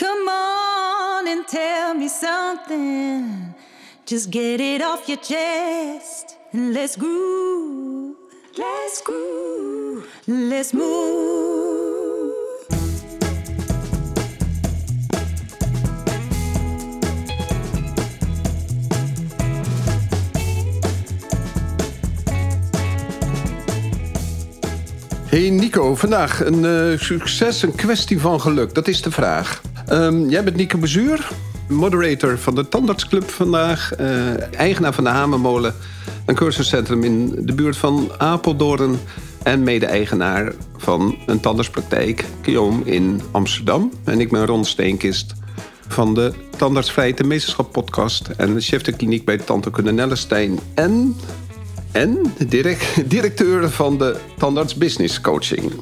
Come on and tell me something. Just get it off your chest and let's groove. Let's groove. Let's move. Hey Nico, vandaag een eh, succes, een kwestie van geluk. Dat is de vraag. Ehm, jij bent Nico Bezuur, moderator van de Tandartsclub vandaag. eh, eigenaar van de Hamermolen, een cursuscentrum in de buurt van Apeldoorn. En mede-eigenaar van een tandartspraktijk, Kiom, in Amsterdam. En ik ben Ron Steenkist van de Tandartsvrijheid en Meesterschap podcast. En de chef de kliniek bij Tandheelkunde Nellestein. En en directeur van de Tandarts Business Coaching.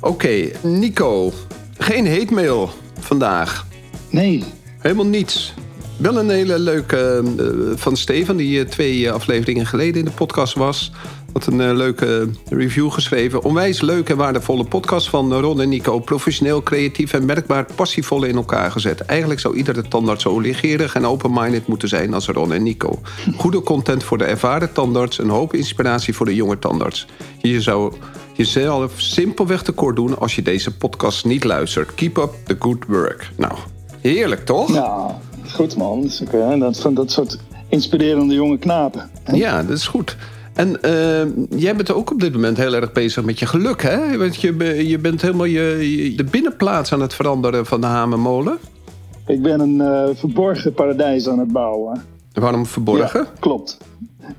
Oké, Nico. Geen hate mail vandaag. Nee. Helemaal niets. Wel een hele leuke eh, van Stefan, die eh, twee eh, afleveringen geleden in de podcast was. Had een leuke review geschreven. Onwijs leuke en waardevolle podcast van Ron en Nico. Professioneel, creatief en merkbaar passievol in elkaar gezet. Eigenlijk zou iedere tandarts zo legerig en open-minded moeten zijn als Ron en Nico. Goede content voor de ervaren tandarts. Een hoop inspiratie voor de jonge tandarts. Je zou jezelf simpelweg tekort doen als je deze podcast niet luistert. Keep up the good work. Nou, heerlijk toch? Ja, goed man. Dat, dat, van dat soort inspirerende jonge knapen. Ja, dat is goed. En eh, jij bent ook op dit moment heel erg bezig met je geluk, hè? Want je, je bent helemaal je, je- de binnenplaats aan het veranderen van de Hamermolen. Ik ben een eh, verborgen paradijs aan het bouwen. Waarom verborgen? Ja, klopt.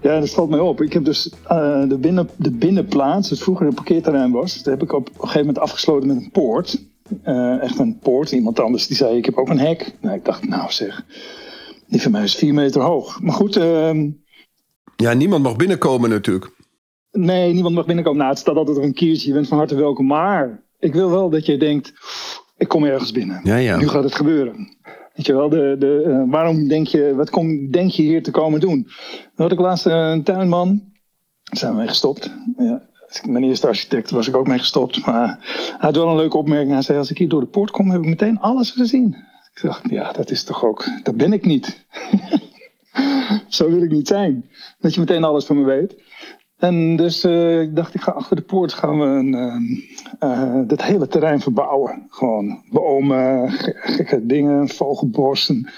Ja, dat valt mij op. Ik heb dus eh, de, binnen, de binnenplaats, dat vroeger een parkeerterrein was, dat heb ik op een gegeven moment afgesloten met een poort. Eh, echt een poort. Iemand anders die zei, ik heb ook een hek. Nou, ik dacht, nou zeg, die van mij is vier meter hoog. Maar goed, ehm, Ja, niemand mag binnenkomen natuurlijk. Nee, niemand mag binnenkomen. Nou, het staat altijd op een kiertje. Je bent van harte welkom. Maar ik wil wel dat je denkt, ik kom ergens binnen. Ja, ja. Nu gaat het gebeuren. Weet je wel, de, de, eh, waarom denk je, wat kom, denk je hier te komen doen? Dan had ik laatst eh, een tuinman. Daar zijn we mee gestopt. Ja, mijn eerste architect was ik ook mee gestopt. Maar hij had wel een leuke opmerking. Hij zei, als ik hier door de poort kom, heb ik meteen alles gezien. Ik dacht, ja, dat is toch ook, dat ben ik niet. Zo wil ik niet zijn. Dat je meteen alles van me weet. En dus eh, ik dacht, ik ga achter de poort gaan we een, eh, eh, dit hele terrein verbouwen. Gewoon bomen, ge- gekke dingen, vogelborsten.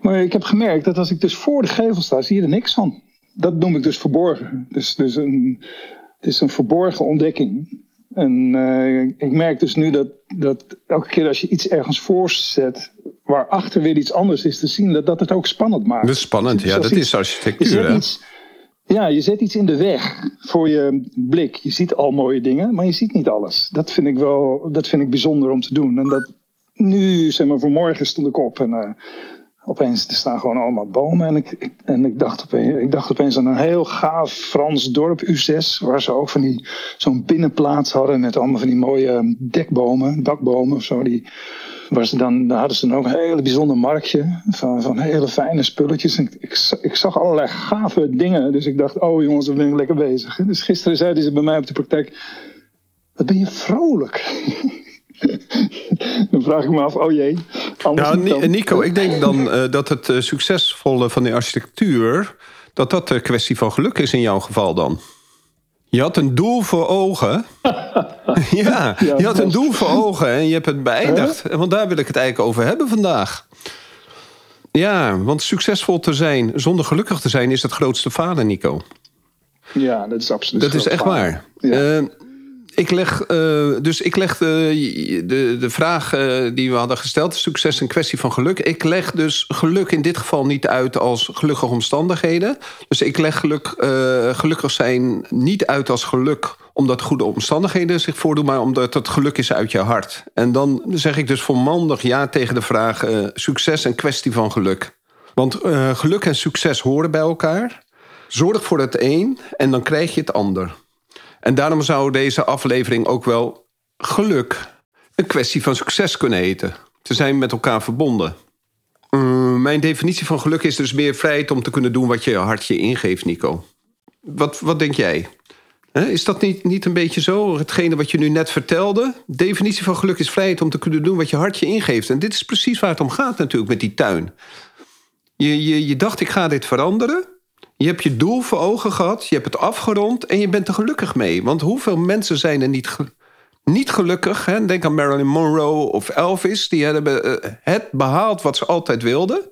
Maar ik heb gemerkt dat als ik dus voor de gevel sta, zie je er niks van. Dat noem ik dus verborgen. Dus, dus een, het is een verborgen ontdekking. En ik merk dus nu dat, dat elke keer als je iets ergens voorzet, waarachter weer iets anders is te zien, dat dat het ook spannend maakt. Dat is spannend, ja. Zoals Dat iets- is architectuur, iets, ja, je zet iets in de weg voor je blik. Je ziet al mooie dingen, maar je ziet niet alles. Dat vind ik wel dat vind ik bijzonder om te doen. En dat nu, zeg maar, vanmorgen stond ik op en eh, opeens er staan gewoon allemaal bomen. En ik, ik- en ik dacht, opeens, ik dacht opeens aan een heel gaaf Frans dorp, U6, waar ze ook van die zo'n binnenplaats hadden met allemaal van die mooie dekbomen, dakbomen of zo. Die, Waar ze dan, daar hadden ze dan ook een hele bijzonder marktje van, van hele fijne spulletjes. En ik, ik, za- ik zag allerlei gave dingen. Dus ik dacht, oh jongens, dan ben ik lekker bezig. Dus gisteren zeiden ze bij mij op de praktijk, wat ben je vrolijk. dan vraag ik me af, oh jee. Ni- dan. Nico, ik denk dan eh, dat het eh, succesvolle van de architectuur... dat dat een kwestie van geluk is in jouw geval dan. Je had een doel voor ogen. ja, je had een doel voor ogen en je hebt het beëindigd. Want daar wil ik het eigenlijk over hebben vandaag. Ja, want succesvol te zijn zonder gelukkig te zijn... is het grootste falen, Nico. Ja, dat is absoluut Dat is echt falen. waar. Ja. Eh, ik leg, eh, dus ik leg de, de, de vraag eh, die we hadden gesteld, succes een kwestie van geluk. Ik leg dus geluk in dit geval niet uit als gelukkige omstandigheden. Dus ik leg geluk, eh, gelukkig zijn niet uit als geluk omdat goede omstandigheden zich voordoen, maar omdat het geluk is uit je hart. En dan zeg ik dus volmondig ja tegen de vraag: eh, succes een kwestie van geluk. Want eh, geluk en succes horen bij elkaar. Zorg voor het een en dan krijg je het ander. En daarom zou deze aflevering ook wel geluk een kwestie van succes kunnen heten. Ze zijn met elkaar verbonden. Mm, mijn definitie van geluk is dus meer vrijheid om te kunnen doen wat je hart je ingeeft, Nico. Wat, wat denk jij? Is dat niet, niet een beetje zo? Hetgene wat je nu net vertelde. De definitie van geluk is vrijheid om te kunnen doen wat je hartje ingeeft. En dit is precies waar het om gaat natuurlijk met die tuin. Je, je, je dacht, ik ga dit veranderen. Je hebt je doel voor ogen gehad. Je hebt het afgerond en je bent er gelukkig mee. Want hoeveel mensen zijn er niet, niet gelukkig? Hè? Denk aan Marilyn Monroe of Elvis. Die hebben eh, het behaald wat ze altijd wilden.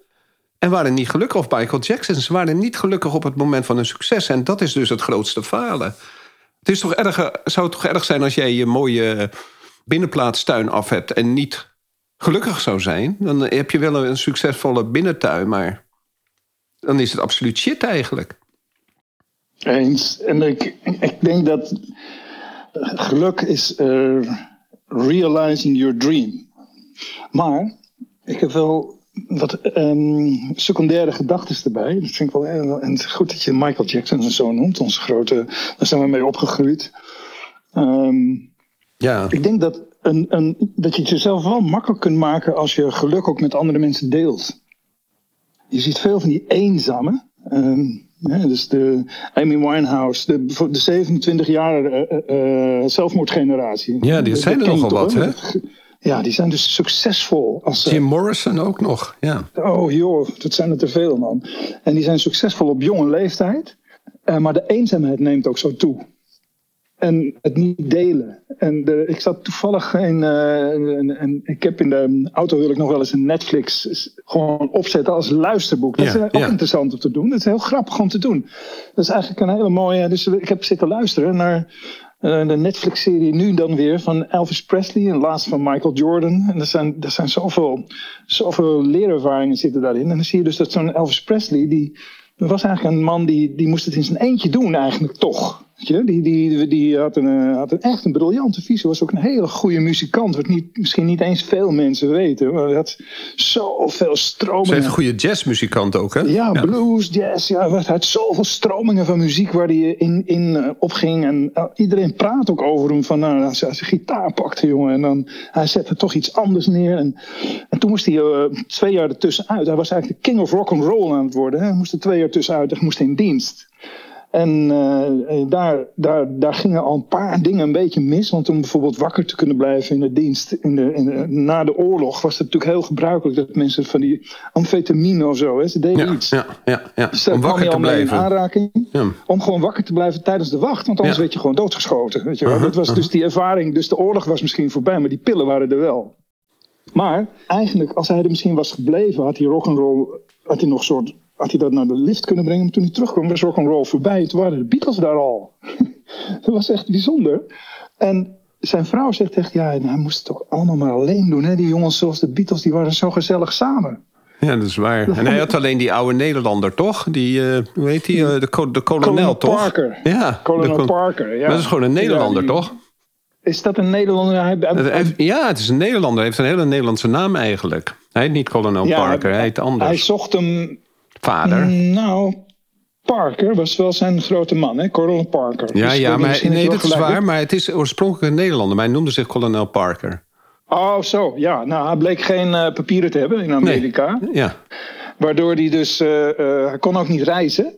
En waren niet gelukkig. Of Michael Jackson. Ze waren niet gelukkig op het moment van hun succes. En dat is dus het grootste falen. Het is toch erg, zou het toch erg zijn als jij je mooie binnenplaatstuin af hebt en niet gelukkig zou zijn? Dan heb je wel een succesvolle binnentuin, maar dan is het absoluut shit eigenlijk. Eens. En ik, ik denk dat geluk is uh, realizing your dream. Maar ik heb wel wat um, secundaire gedachten erbij. Dat vind ik wel en het is goed dat je Michael Jackson zo noemt, onze grote. Daar zijn we mee opgegroeid. Um, ja. Ik denk dat, een, een, dat je het jezelf wel makkelijk kunt maken als je geluk ook met andere mensen deelt. Je ziet veel van die eenzame. Um, dus de Amy Winehouse, de, de 27 jaar uh, uh, zelfmoordgeneratie. Ja, die zijn er nogal wat, hè? Ja, die zijn dus succesvol. Als, Jim Morrison ook nog, ja. Oh joh, dat zijn er te veel man. En die zijn succesvol op jonge leeftijd. Maar de eenzaamheid neemt ook zo toe. En het niet delen. En de, ik zat toevallig in. Uh, ik heb in de auto wil ik nog wel eens een Netflix gewoon opzetten als luisterboek. Dat is ook interessant om te doen. Dat is heel grappig om te doen. Dat is eigenlijk een hele mooie. Dus ik heb zitten luisteren naar uh, de Netflix-serie nu dan weer van Elvis Presley en laatst van Michael Jordan. En er zijn, er zijn zoveel, zoveel leerervaringen zitten daarin. En dan zie je dus dat zo'n Elvis Presley, die was eigenlijk een man die, die moest het in zijn eentje doen eigenlijk toch. Die, die, die had, een, eh, had een, echt een briljante visie. Was ook een hele goede muzikant. Wat niet, misschien niet eens veel mensen weten. Maar hij had zoveel stromingen. Ze heeft een goede jazzmuzikant ook, hè? Ja, blues, jazz. Ja, hij had zoveel stromingen van muziek waar hij in, in uh, opging. En uh, iedereen praat ook over hem. Van, nou, als hij zijn gitaar pakte, jongen. En dan hij zette toch iets anders neer. En, en toen moest hij uh, twee jaar ertussenuit. Hij was eigenlijk de king of rock and roll aan het worden. Hè? Hij moest er twee jaar tussenuit. Hij moest in dienst. En uh, daar, daar, daar gingen al een paar dingen een beetje mis. Want om bijvoorbeeld wakker te kunnen blijven in de dienst. In de, in na de oorlog was het natuurlijk heel gebruikelijk dat mensen van die amfetamine of zo. Hè, ze deden ja, iets. Ja, ja, ja. Dus om wakker te blijven. In aanraking, ja. Om gewoon wakker te blijven tijdens de wacht. Want anders werd je gewoon doodgeschoten. Weet je wel. Uh -huh, dat was dus die ervaring. Dus de oorlog was misschien voorbij, maar die pillen waren er wel. Maar eigenlijk, als hij er misschien was gebleven, had hij rock'n'roll. Had hij nog een soort had hij dat naar de lift kunnen brengen. Maar toen hij terugkwam was roll voorbij. Toen waren de Beatles daar al. dat was echt bijzonder. En zijn vrouw zegt echt, ja, hij moest het toch allemaal maar alleen doen. Hè? Die jongens zoals de Beatles, die waren zo gezellig samen. Ja, dat is waar. En hij had alleen die oude Nederlander, toch? Die, uh, hoe heet die? Uh, de, de kolonel, toch? Parker. Ja, kolonel Parker. Ja. Dat is gewoon een Nederlander, ja, die, toch? Is dat een Nederlander? Hij, hij, ja, het is een Nederlander. Hij heeft een hele Nederlandse naam eigenlijk. Hij heet niet kolonel ja, Parker, hij heet anders. Hij zocht hem vader? Nou, Parker was wel zijn grote man, hè? Colonel Parker. Ja, dus ja maar, nee, dat is waar. Maar het is oorspronkelijk een Nederlander. Maar hij noemde zich kolonel Parker. Oh, zo. Ja, nou, hij bleek geen uh, papieren te hebben in Amerika. Nee. Ja. Waardoor hij dus... Uh, uh, hij kon ook niet reizen.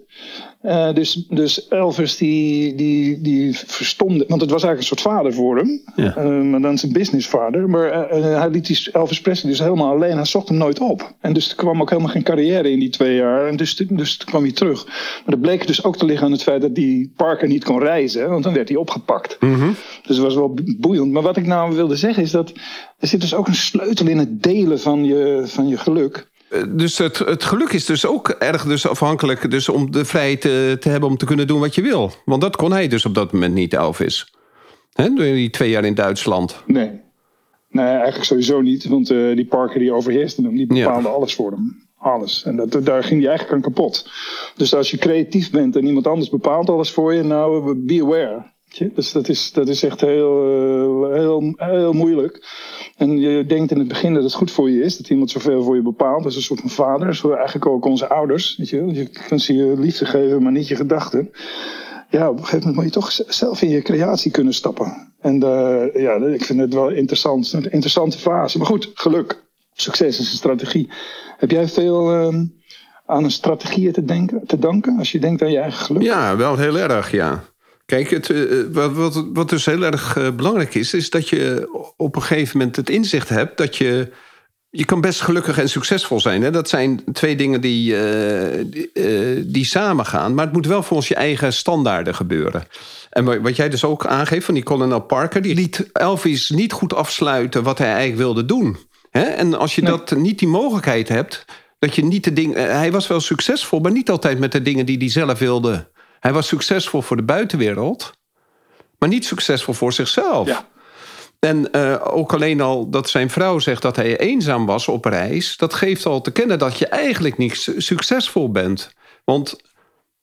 Uh, dus, dus Elvis die, die, die verstomde, want het was eigenlijk een soort vader voor hem, ja. uh, maar dan zijn businessvader. Maar uh, hij liet die Elvis Presley dus helemaal alleen, hij zocht hem nooit op. En dus er kwam ook helemaal geen carrière in die twee jaar, en dus, dus kwam hij terug. Maar dat bleek dus ook te liggen aan het feit dat die Parker niet kon reizen, want dan werd hij opgepakt. Mm -hmm. Dus het was wel boeiend. Maar wat ik nou wilde zeggen is dat er zit dus ook een sleutel in het delen van je, van je geluk. Dus het, het geluk is dus ook erg dus afhankelijk dus om de vrijheid te, te, hebben om te kunnen doen wat je wil. Want dat kon hij dus op dat moment niet, Elvis. Hè, die twee jaar in Duitsland. Nee, nee eigenlijk sowieso niet. Want uh, die Parker die overheerste hem, die bepaalde ja. alles voor hem. Alles. En dat, daar ging hij eigenlijk aan kapot. Dus als je creatief bent en iemand anders bepaalt alles voor je, nou, be aware. Dus dat is, dat is echt heel, heel, heel moeilijk. En je denkt in het begin dat het goed voor je is, dat iemand zoveel voor je bepaalt. Dat is een soort van vader, zo eigenlijk ook onze ouders. Weet je, je kunt ze je liefde geven, maar niet je gedachten. Ja, op een gegeven moment moet je toch zelf in je creatie kunnen stappen. En uh, ja, ik vind het wel interessant. Een interessante fase. Maar goed, geluk. Succes is een strategie. Heb jij veel uh, aan een strategie te, denken, te danken als je denkt aan je eigen geluk? Ja, wel heel erg, ja. Kijk, het, eh, wat, wat, wat dus heel erg eh, belangrijk is, is dat je op een gegeven moment het inzicht hebt dat je. Je kan best gelukkig en succesvol zijn. Hè? Dat zijn twee dingen die, uh, die, die samengaan. Maar het moet wel volgens je eigen standaarden gebeuren. En wat jij dus ook aangeeft van die Colonel Parker... die liet Elvis niet goed afsluiten wat hij eigenlijk wilde doen. En als je dat niet die mogelijkheid hebt... dat je niet de dingen... Hij was wel succesvol, maar niet altijd met de dingen die hij zelf wilde hij was succesvol voor de buitenwereld, maar niet succesvol voor zichzelf. Ja. En uh, ook alleen al dat zijn vrouw zegt dat hij eenzaam was op reis, dat geeft al te kennen dat je eigenlijk niet succesvol bent. Want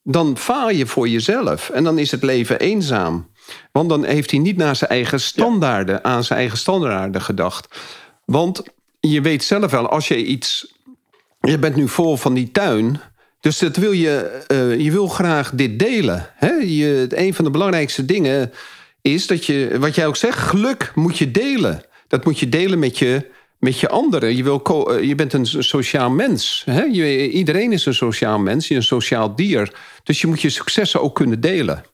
dan faal je voor jezelf en dan is het leven eenzaam. Want dan heeft hij niet naar zijn eigen standaarden, aan zijn eigen standaarden gedacht. Want je weet zelf wel, als je iets. Je bent nu vol van die tuin. Dus dat wil je, uh, je wil graag dit delen. Hè? Je, een van de belangrijkste dingen is dat je, wat jij ook zegt, geluk moet je delen. Dat moet je delen met je, met je anderen. Je, wil uh, je bent een sociaal mens. Hè? Iedereen is een sociaal mens, je een sociaal dier. Dus je moet je successen ook kunnen delen.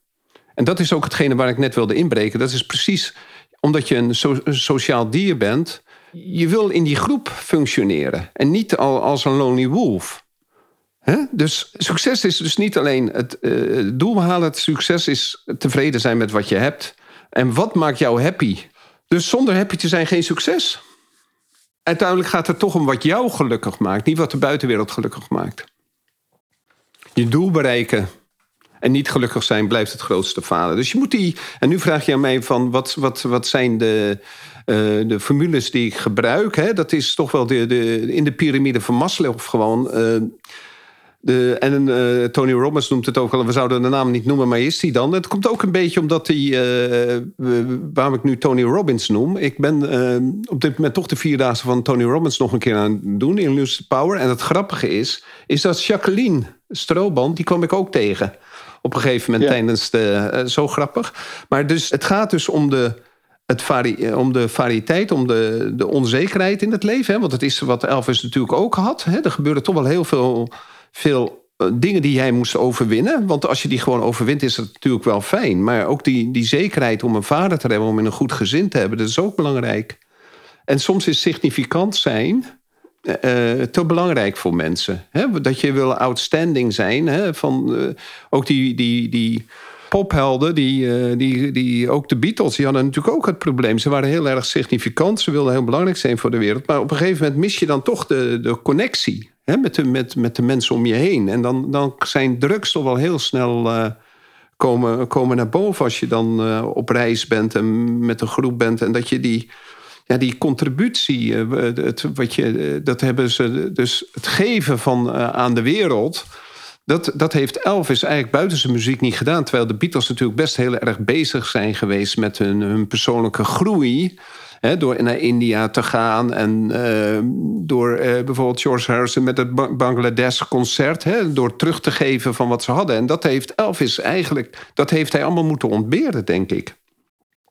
En dat is ook hetgene waar ik net wilde inbreken. Dat is precies omdat je een, een sociaal dier bent. Je wil in die groep functioneren. En niet al als een lonely wolf. Dus succes is dus niet alleen het uh, doel behalen. Het succes is tevreden zijn met wat je hebt. En wat maakt jou happy? Dus zonder happy te zijn geen succes. Uiteindelijk gaat het toch om wat jou gelukkig maakt. Niet wat de buitenwereld gelukkig maakt. Je doel bereiken en niet gelukkig zijn blijft het grootste falen. Dus je moet die... En nu vraag je aan mij van wat, wat, wat zijn de... Uh, de formules die ik gebruik, hè, dat is toch wel de, de, in de piramide van Maslow gewoon. Uh, de, en uh, Tony Robbins noemt het ook al, we zouden de naam niet noemen, maar is die dan? Het komt ook een beetje omdat hij, uh, waarom ik nu Tony Robbins noem. Ik ben uh, op dit moment toch de vierdaagse van Tony Robbins nog een keer aan het doen in Lucid Power. En het grappige is, is dat Jacqueline Strooband, die kwam ik ook tegen op een gegeven moment tijdens de. zo grappig. Maar dus, het gaat dus om de. Het vari om de variëteit, om de, de onzekerheid in het leven. Hè? Want het is wat Elvis natuurlijk ook had. Hè? Er gebeurde toch wel heel veel veel eh, dingen die jij moest overwinnen. Want als je die gewoon overwint, is dat natuurlijk wel fijn. Maar ook die, die zekerheid om een vader te hebben, om in een goed gezin te hebben, dat is ook belangrijk. En soms is significant zijn uh, te belangrijk voor mensen. Hè? Dat je wil outstanding zijn. Hè? Van, ook die, die, die pophelden, die, die, die, ook de Beatles, die hadden natuurlijk ook het probleem. Ze waren heel erg significant, ze wilden heel belangrijk zijn voor de wereld. Maar op een gegeven moment mis je dan toch de, de connectie met, de, met, de mensen om je heen. En dan, dan zijn drugs toch wel heel snel uh, komen, komen naar boven als je dan uh, op reis bent en met een groep bent. En dat je die, ja, die contributie, uh, het, wat je, dat hebben ze, dus het geven van aan de wereld. Dat, dat heeft Elvis eigenlijk buiten zijn muziek niet gedaan. Terwijl de Beatles natuurlijk best heel erg bezig zijn geweest met hun, hun persoonlijke groei door naar India te gaan. En uh, door uh, bijvoorbeeld George Harrison met het Bangladesh-concert. door terug te geven van wat ze hadden. En dat heeft Elvis eigenlijk, dat heeft hij allemaal moeten ontberen, denk ik.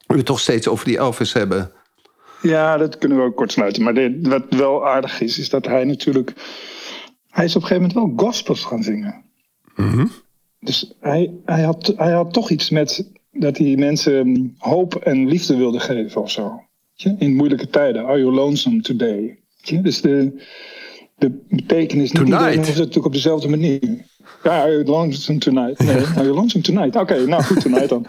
We het toch steeds over die Elvis hebben. Ja, dat kunnen we ook kort sluiten. Maar dit, wat wel aardig is, is dat hij natuurlijk. Hij is op een gegeven moment wel gospels gaan zingen. Mm Dus hij, hij, had, hij had toch iets met dat hij mensen hoop en liefde wilde geven of zo in moeilijke tijden. Are you lonesome today? Dus de, de betekenis niet iedereen is het natuurlijk op dezelfde manier. Ja, are you lonesome tonight? Nee, are you lonesome tonight? Oké, nou goed, tonight dan.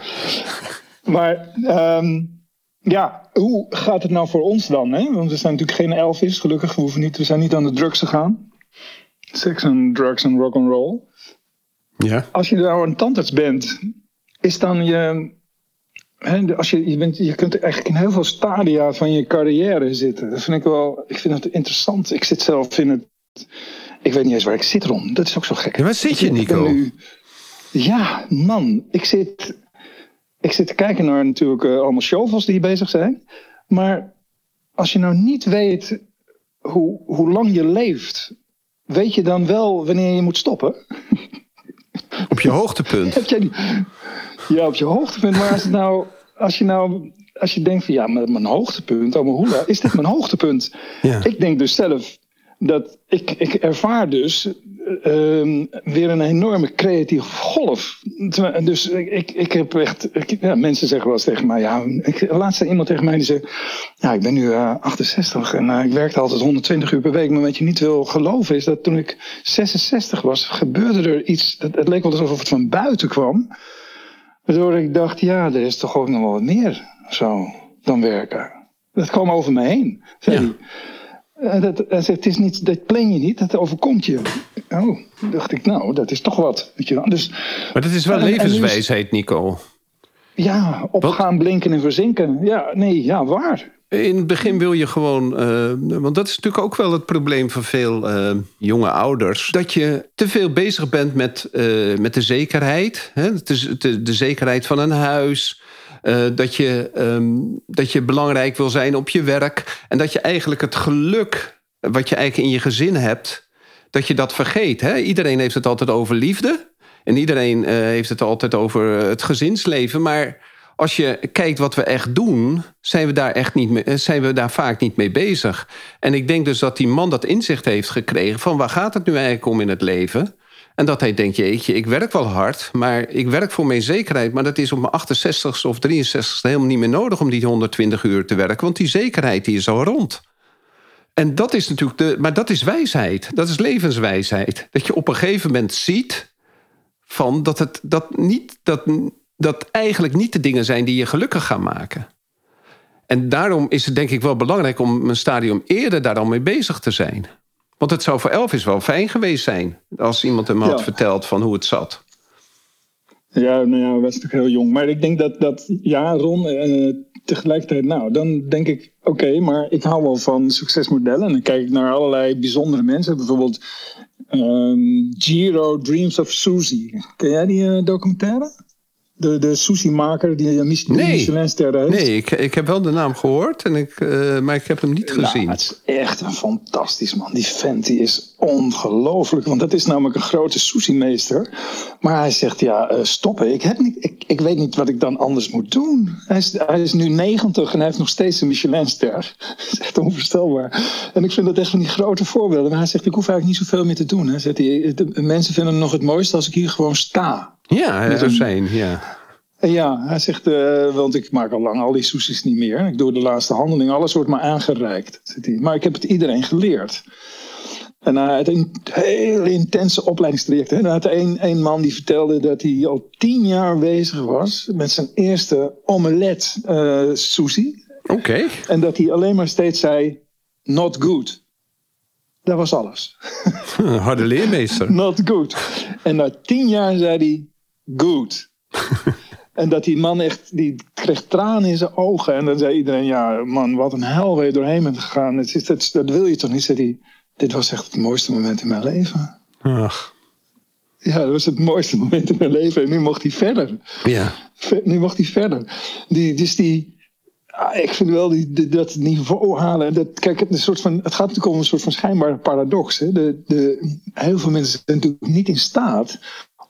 Maar um, ja, hoe gaat het nou voor ons dan? Hè? Want we zijn natuurlijk geen Elvis, gelukkig. We, hoeven niet, we zijn niet aan de drugs te gaan. Sex en drugs en rock and roll. Ja. Als je nou een tandarts bent, is dan je als je, je, bent, je kunt eigenlijk in heel veel stadia van je carrière zitten. Dat vind ik wel, ik vind het interessant. Ik zit zelf in het, ik weet niet eens waar ik zit Ron. Dat is ook zo gek. Ja, waar zit je Nico? Nu, ja man, ik zit, ik zit te kijken naar natuurlijk uh, allemaal shovels die bezig zijn. Maar als je nou niet weet hoe, hoe lang je leeft, weet je dan wel wanneer je moet stoppen? Op je hoogtepunt. Heb jij die, ja, op je hoogtepunt. Maar als, het nou, als je nou als je denkt van ja, mijn hoogtepunt, oh, maar hoe is dit mijn hoogtepunt? Ja. Ik denk dus zelf dat ik, ik ervaar dus ehm, weer een enorme creatieve golf. Dus ik, ik heb echt. ik- ja, mensen zeggen wel eens tegen mij. Ja, ik, laatst zei iemand tegen mij die zei. Ja, ik ben nu eh, 68 en eh, ik werkte altijd 120 uur per week. Maar wat je niet wil geloven is dat toen ik 66 was, gebeurde er iets. Het, het leek wel alsof het van buiten kwam. Waardoor ik dacht, ja, er is toch ook nog wel wat meer zo dan werken. Dat kwam over me heen, zei Ja. hij. Eh, dat, hij zegt, het is niet, dat plan je niet, dat overkomt je. Oh, dacht ik, nou, dat is toch wat. Weet je wel. Dus Maar dat is wel En- en is- levenswijsheid, Nico. ja, opgaan, blinken en verzinken. Ja, nee, ja, waar. In het begin wil je gewoon, eh, want dat is natuurlijk ook wel het probleem van veel eh, jonge ouders, dat je te veel bezig bent met, eh, met de zekerheid, hè? De, de zekerheid van een huis, dat, je, ehm, dat je belangrijk wil zijn op je werk en dat je eigenlijk het geluk wat je eigenlijk in je gezin hebt, dat je dat vergeet. Hè? Iedereen heeft het altijd over liefde en iedereen heeft het altijd over het gezinsleven, maar als je kijkt wat we echt doen, zijn we daar echt niet mee, eh, zijn we daar vaak niet mee bezig. En ik denk dus dat die man dat inzicht heeft gekregen van waar gaat het nu eigenlijk om in het leven? En dat hij denkt, jeetje, ik werk wel hard, maar ik werk voor mijn zekerheid. Maar dat is op mijn 68ste of 63ste helemaal niet meer nodig om die 120 uur te werken. Want die zekerheid die is al rond. En dat is natuurlijk de. Maar dat is wijsheid. Dat is levenswijsheid. Dat je op een gegeven moment ziet van dat het dat niet dat, dat eigenlijk niet de dingen zijn die je gelukkig gaan maken. En daarom is het denk ik wel belangrijk om een stadium eerder daar dan mee bezig te zijn. Want het zou voor Elvis wel fijn geweest zijn als iemand hem had Ja. verteld van hoe het zat. Ja, nou ja, was natuurlijk heel jong. Maar ik denk dat, dat ja, Ron, eh, tegelijkertijd, nou, dan denk ik, oké, maar ik hou wel van succesmodellen. En dan kijk ik naar allerlei bijzondere mensen. Bijvoorbeeld ehm, Giro Dreams of Susie. Ken jij die eh, documentaire? De, de sushi-maker die een Mich- Nee. Michelin-ster heeft. Nee, ik, ik heb wel de naam gehoord, en ik, eh, maar ik heb hem niet gezien. Nou, het is echt een fantastisch man. Die vent die is ongelooflijk. Want dat is namelijk een grote sushi-meester. Maar hij zegt, ja, eh, stoppen. Ik, heb niet, ik, ik weet niet wat ik dan anders moet doen. Hij is, hij is nu 90 en hij heeft nog steeds een Michelin-ster. Dat is echt onvoorstelbaar. En ik vind dat echt van die grote voorbeelden. Maar hij zegt, ik hoef eigenlijk niet zoveel meer te doen. Hè. Zegt hij, de, mensen vinden het nog het mooiste als ik hier gewoon sta. Ja, een- zijn, ja. Ja, hij zegt, eh, want ik maak al lang al die sushis niet meer. Ik doe de laatste handeling, alles wordt me aangereikt. zegt hij. Maar ik heb het iedereen geleerd. En hij had een hele intense opleidingstraject. hè. En hij had een, een man die vertelde dat hij al tien jaar bezig was met zijn eerste omelet eh sushi. Oké. En dat hij alleen maar steeds zei, not good. Dat was alles. Harde leermeester. Not good. En na tien jaar zei hij, good. en dat die man echt, die kreeg tranen in zijn ogen. En dan zei iedereen, ja man, wat een hel waar je doorheen bent gegaan. Het is, dat, dat wil je toch niet? Zei hij, dit was echt het mooiste moment in mijn leven. Ach, Ja, dat was het mooiste moment in mijn leven. En nu mocht hij verder. ja. Ver- Nu mocht hij verder. Die, dus die, ah, ik vind wel die, die- dat niveau halen. Dat, kijk, het, een soort van, het gaat natuurlijk om een soort van schijnbare paradox. Hè? De, de, heel veel mensen zijn natuurlijk niet in staat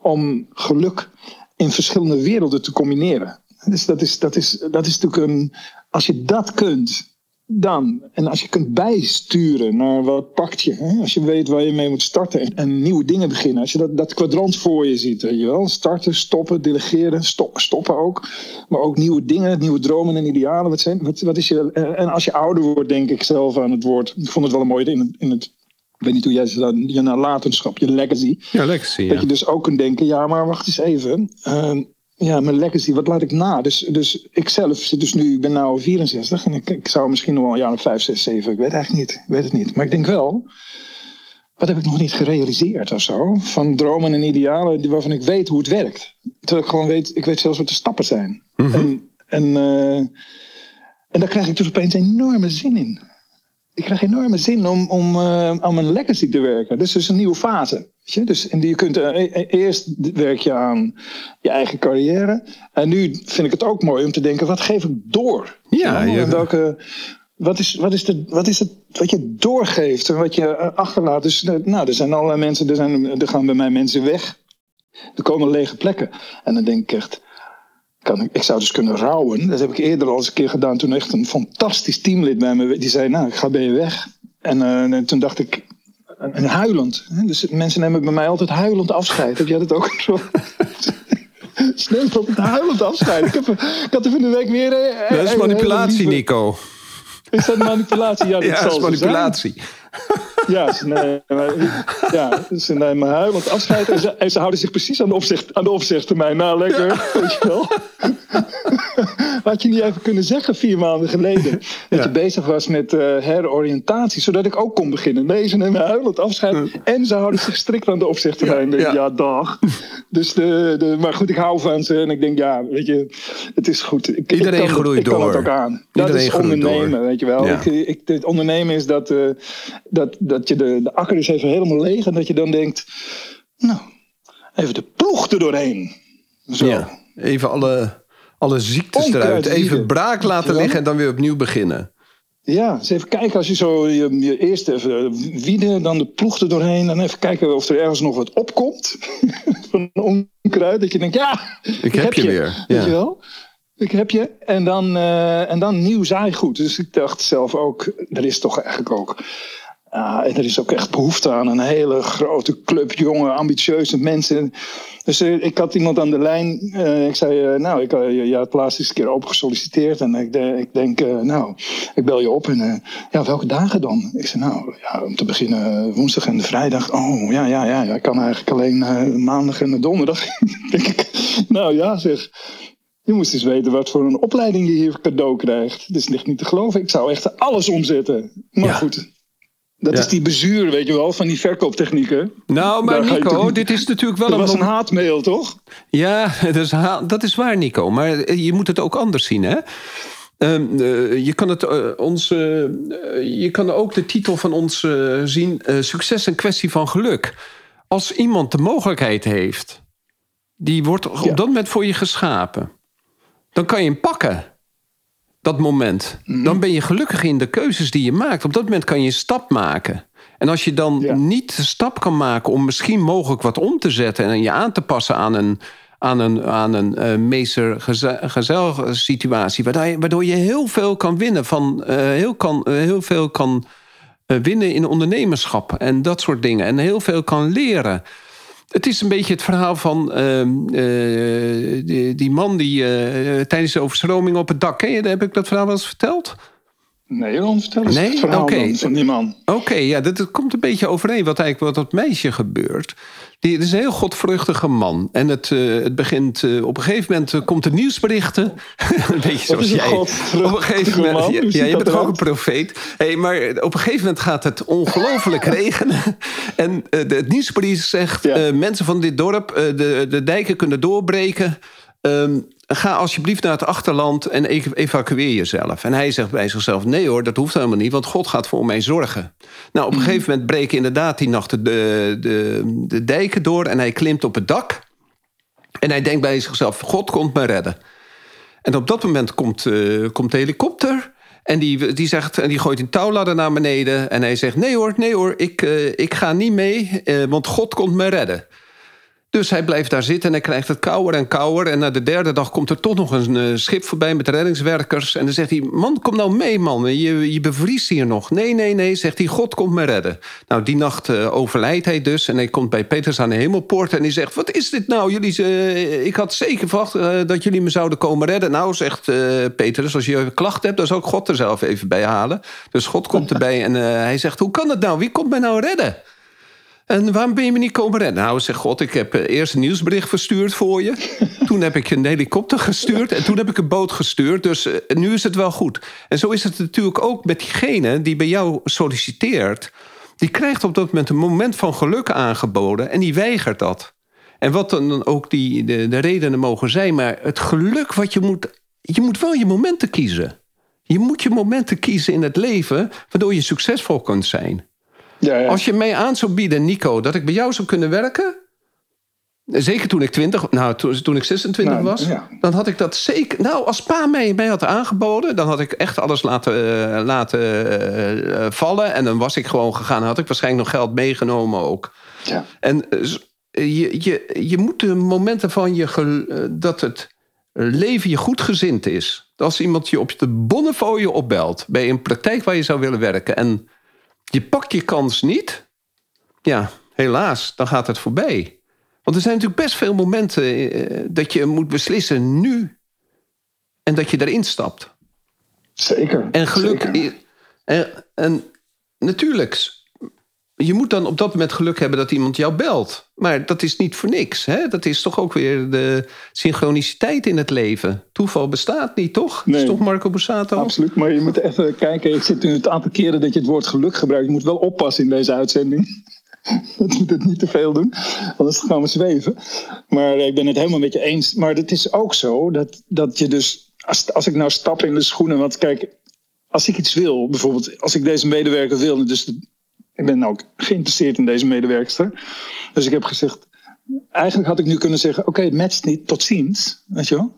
om geluk in verschillende werelden te combineren. Dus dat is, dat is, dat is natuurlijk een. Als je dat kunt, dan. En als je kunt bijsturen naar wat pakt je. Hè? Als je weet waar je mee moet starten en, en nieuwe dingen beginnen. Als je dat, dat kwadrant voor je ziet. Weet je wel? Starten, stoppen, delegeren, stop, stoppen ook. Maar ook nieuwe dingen, nieuwe dromen en idealen. Wat zijn, wat, wat is je, en en als je ouder wordt, denk ik zelf aan het woord. Ik vond het wel een mooie in het. In het ik weet niet hoe jij ze dat, je nalatenschap, je legacy. Ja, legacy, ja. Dat je dus ook kunt denken, ja, maar wacht eens even. Eh, ja, mijn legacy, wat laat ik na? Dus, dus ik zelf zit dus nu, ik ben nu 64 en ik, ik zou misschien nog wel een jaar of 5, 6, 7, ik weet eigenlijk niet. Ik weet het niet. Maar ik denk wel, wat heb ik nog niet gerealiseerd of zo? Van dromen en idealen waarvan ik weet hoe het werkt. Terwijl ik gewoon weet, ik weet zelfs wat de stappen zijn. En, en, eh, en daar krijg ik dus opeens enorme zin in. Ik krijg enorme zin om, om eh, aan mijn legacy te werken. Dus dus een nieuwe fase. Weet je? Dus, en je kunt, eh, e- e- eerst werk je aan je eigen carrière. En nu vind ik het ook mooi om te denken, wat geef ik door? Ja, En welke, wat, is, wat, is de, wat is het wat je doorgeeft en wat je eh, achterlaat? Dus nou, er zijn allerlei mensen, er, zijn, er gaan bij mij mensen weg. Er komen lege plekken. En dan denk ik echt, kan ik, ik zou dus kunnen rouwen. Dat heb ik eerder al eens een keer gedaan. Toen echt een fantastisch teamlid bij me, die zei, nou, ik ga bij je weg. En eh, toen dacht ik, en, en huilend. Hè? Dus mensen nemen bij mij altijd huilend afscheid. Heb jij dat ook zo? Snel altijd huilend afscheid. Ik, heb, ik had er van de week weer... eh, Dat is manipulatie, Nico. Is dat manipulatie? Ja, dat Ja, dat is manipulatie. Ja, ze nemen, ja, ze nemen huilend afscheid. En ze, en ze houden zich precies aan de, opzicht, aan de opzegtermijn. Nou, lekker. Weet je wel. Had je niet even kunnen zeggen vier maanden geleden. Dat Ja. je bezig was met eh, heroriëntatie. Zodat ik ook kon beginnen. Nee, ze nemen huilend afscheid. En ze houden zich strikt aan de opzegtermijn. Ja, Ja, dag. Dus de, de, maar goed, ik hou van ze. En ik denk, ja, weet je, het is goed. Ik, Iedereen ik kan, het- groeit ik kan het door. ook aan. Dat Iedereen is groeit ondernemen, door. weet je wel. Ik, ik, het ondernemen is dat, eh, dat, dat je de, de akker is even helemaal leeg. En dat je dan denkt, nou, even de ploeg er doorheen. Zo. Ja. Even alle, alle ziektes Onkruid eruit. Even braak laten liggen en dan weer opnieuw beginnen. Ja, eens even kijken als je zo je, je eerst even wieden, dan de ploeg er doorheen. Dan even kijken of er ergens nog wat opkomt. Van onkruid. Dat je denkt, ja, ik, heb je weer, Weet ja. je wel? Ik heb je. En dan, eh, en dan nieuw zaaigoed. Dus ik dacht zelf ook, er is toch eigenlijk ook... ah, en er is ook echt behoefte aan een hele grote club jonge, ambitieuze mensen. Dus eh, ik had iemand aan de lijn. eh, ik zei, eh, nou, ik, je, had laatst eens een keer open gesolliciteerd. En ik, de- ik denk, nou, ik bel je op. En ja, welke dagen dan? Ik zei, nou, ja, om te beginnen woensdag en vrijdag. Oh, ja, ja, ja. ja, Ik kan eigenlijk alleen maandag en donderdag. denk ik, nou ja, zeg. Je moest eens weten wat voor een opleiding je hier cadeau krijgt. Het is echt niet te geloven. Ik zou echt alles omzetten. Maar Ja. goed, dat Ja. is die bezuur, weet je wel, van die verkooptechnieken. Nou, maar Daar toch Nico, dit is natuurlijk wel Dat een... was een haatmail, toch? Ja, dat is, ha- dat is waar, Nico. Maar eh, je moet het ook anders zien, hè? Ehm, eh, je, kan het, ons, eh, je kan ook de titel van ons zien: Succes een kwestie van geluk. Als iemand de mogelijkheid heeft, die wordt Ja. op dat moment voor je geschapen, dan kan je hem pakken. Dat moment. Mhm. Dan ben je gelukkig in de keuzes die je maakt. Op dat moment kan je een stap maken. En als je dan Ja. niet de stap kan maken om misschien mogelijk wat om te zetten en je aan te passen aan een, aan een, aan een eh, meester gezel situatie, waardoor je, waardoor je heel veel kan winnen van eh, heel, kan, eh, heel veel kan winnen in ondernemerschap en dat soort dingen. En heel veel kan leren. Het is een beetje het verhaal van ehm, eh, die, die man die eh, tijdens de overstroming op het dak. Je, heb ik dat verhaal wel eens verteld? Nee, dan vertel eens Nee? het verhaal Oké. dan van die man. Oké, ja, dat, dat komt een beetje overeen wat eigenlijk wat dat meisje gebeurt. Die het is een heel godvruchtige man. En het, eh, het begint, eh, op een gegeven moment eh, komt er nieuwsberichten. een beetje zoals jij. Op een gegeven moment, ja, je bent toch ook een profeet. Hey, maar op een gegeven moment gaat het ongelooflijk regenen. En de, het nieuwsbrief zegt, Ja. mensen van dit dorp, de, de dijken kunnen doorbreken. Ehm, ga alsjeblieft naar het achterland en e- evacueer jezelf. En hij zegt bij zichzelf: Nee hoor, dat hoeft helemaal niet, want God gaat voor mij zorgen. Nou, op een Mhm. gegeven moment breken inderdaad die nacht de, de, de dijken door en hij klimt op het dak. En hij denkt bij zichzelf: God komt me redden. En op dat moment komt, eh, komt de helikopter. En die, die, zegt, en die gooit een touwladder naar beneden. En hij zegt: Nee hoor, nee hoor, ik, eh, ik ga niet mee, eh, want God komt me redden. Dus hij blijft daar zitten en hij krijgt het kouder en kouder. En na de derde dag komt er toch nog een eh, schip voorbij met reddingswerkers. En dan zegt hij, man, kom nou mee, man. Je, je bevriest hier nog. Nee, nee, nee, zegt hij, God komt me redden. Nou, die nacht eh, overlijdt hij dus. En hij komt bij Petrus aan de hemelpoort en hij zegt... wat is dit nou? Jullie, eh, ik had zeker verwacht dat jullie me zouden komen redden. Nou, zegt Petrus, als je klachten hebt... dan zal ik God er zelf even bij halen. Dus God komt erbij en hij zegt, hoe kan het nou? Wie komt mij nou redden? En waarom ben je me niet komen redden? Nou, zegt God, ik heb eh, eerst een nieuwsbericht verstuurd voor je. toen heb ik een helikopter gestuurd. En toen heb ik een boot gestuurd. Dus eh, nu is het wel goed. En zo is het natuurlijk ook met diegene die bij jou solliciteert. Die krijgt op dat moment een moment van geluk aangeboden. En die weigert dat. En wat dan ook die, de, de redenen mogen zijn. Maar het geluk wat je moet... Je moet wel je momenten kiezen. Je moet je momenten kiezen in het leven... waardoor je succesvol kunt zijn. Ja, ja. Als je mij aan zou bieden, Nico, dat ik bij jou zou kunnen werken. Zeker toen ik 20, nou toen, toen ik 26 Nou, was, ja. dan had ik dat zeker. Nou, als pa mij, mij had aangeboden, dan had ik echt alles laten, eh, laten eh, eh, vallen. En dan was ik gewoon gegaan. Dan had ik waarschijnlijk nog geld meegenomen ook. ja. En je, je, je moet de momenten van je dat het leven je goed gezind is. Als iemand je op de bonnefolie opbelt bij een praktijk waar je zou willen werken. En je pakt je kans niet. ja, helaas, dan gaat het voorbij. Want er zijn natuurlijk best veel momenten eh, dat je moet beslissen nu en dat je erin stapt. Zeker. En geluk. zeker. En, en natuurlijk, je moet dan op dat moment geluk hebben dat iemand jou belt. Maar dat is niet voor niks. Hè? Dat is toch ook weer de synchroniciteit in het leven. Toeval bestaat niet, toch? Dat Nee. is toch Marco Borsato? Absoluut, maar je moet even kijken. Ik zit nu het aantal keren dat je het woord geluk gebruikt. Je moet wel oppassen in deze uitzending. Dat moet het niet te veel doen, anders gaan we zweven. Maar ik ben het helemaal met je eens. Maar het is ook zo dat, dat je dus, als, als ik nou stap in de schoenen, want kijk, als ik iets wil, bijvoorbeeld als ik deze medewerker wil, dus ik ben ook geïnteresseerd in deze medewerkster. Dus ik heb gezegd, eigenlijk had ik nu kunnen zeggen, oké, het matcht niet, tot ziens, weet je wel.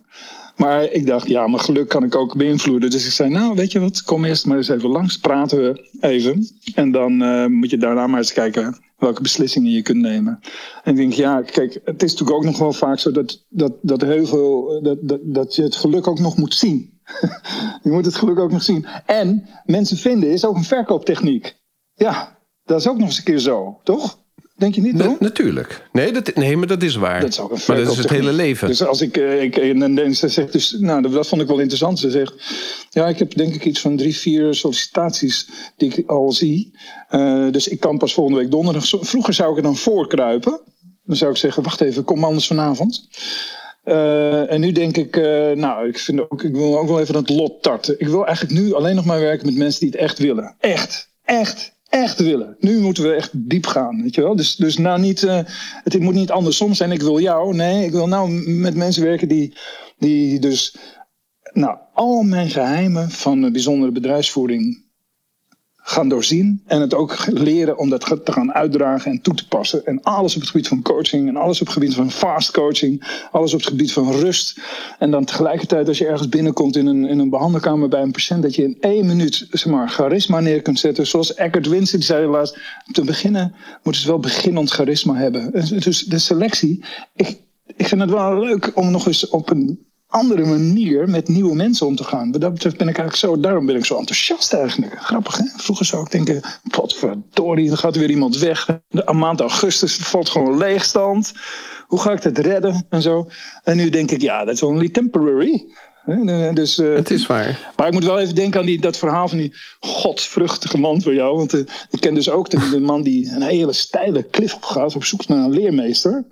Maar ik dacht, ja, mijn geluk kan ik ook beïnvloeden. Dus ik zei, nou, weet je wat, kom eerst maar eens even langs, praten we even. En dan eh, moet je daarna maar eens kijken welke beslissingen je kunt nemen. En ik denk, ja, kijk, het is natuurlijk ook nog wel vaak zo dat, dat, dat heel veel, dat, dat, dat je het geluk ook nog moet zien. je moet het geluk ook nog zien. En mensen vinden is ook een verkooptechniek. Ja, dat is ook nog eens een keer zo, toch? Denk je niet, Na- natuurlijk. Nee, dat, nee, maar dat is waar. Dat is ook een maar dat is het hele leven. Dus als ik, eh, ik en, en ze zegt dus, nou, dat, vond ik wel interessant. Ze zegt, ja, ik heb denk ik iets van drie, vier sollicitaties die ik al zie. Eh, dus ik kan pas volgende week donderdag. Vroeger zou ik er dan voorkruipen. Dan zou ik zeggen, wacht even, kom anders vanavond. Eh, en nu denk ik, nou, ik, vind ook, ik wil ook wel even dat lot tarten. Ik wil eigenlijk nu alleen nog maar werken met mensen die het echt willen. Echt, echt, echt willen. Nu moeten we echt diep gaan, weet je wel. Dus, dus nou niet, eh, het moet niet andersom zijn, ik wil jou. Nee, ik wil nou met mensen werken die, die dus, nou, al mijn geheimen van bijzondere bedrijfsvoering gaan doorzien. En het ook leren om dat te gaan uitdragen en toe te passen. En alles op het gebied van coaching. En alles op het gebied van fast coaching. Alles op het gebied van rust. En dan tegelijkertijd als je ergens binnenkomt in een, in een behandelkamer bij een patiënt. Dat je in één minuut zeg maar, charisma neer kunt zetten. Zoals Eckhart Winsen die zei helaas. Te beginnen moeten ze wel beginnend charisma hebben. Dus de selectie. Ik, ik vind het wel leuk om nog eens op een andere manier met nieuwe mensen om te gaan. Wat dat ben ik eigenlijk zo, daarom ben ik zo enthousiast eigenlijk. Grappig hè? Vroeger zou ik denken, wat verdorie, dan gaat er weer iemand weg. De maand augustus valt gewoon leegstand. Hoe ga ik dat redden en zo. En nu denk ik, ja, that's only temporary. Dus, eh, Het is waar. maar ik moet wel even denken aan die, dat verhaal van die godsvruchtige man voor jou. Want eh, ik ken dus ook de, de man die een hele steile klif op gaat op zoek naar een leermeester.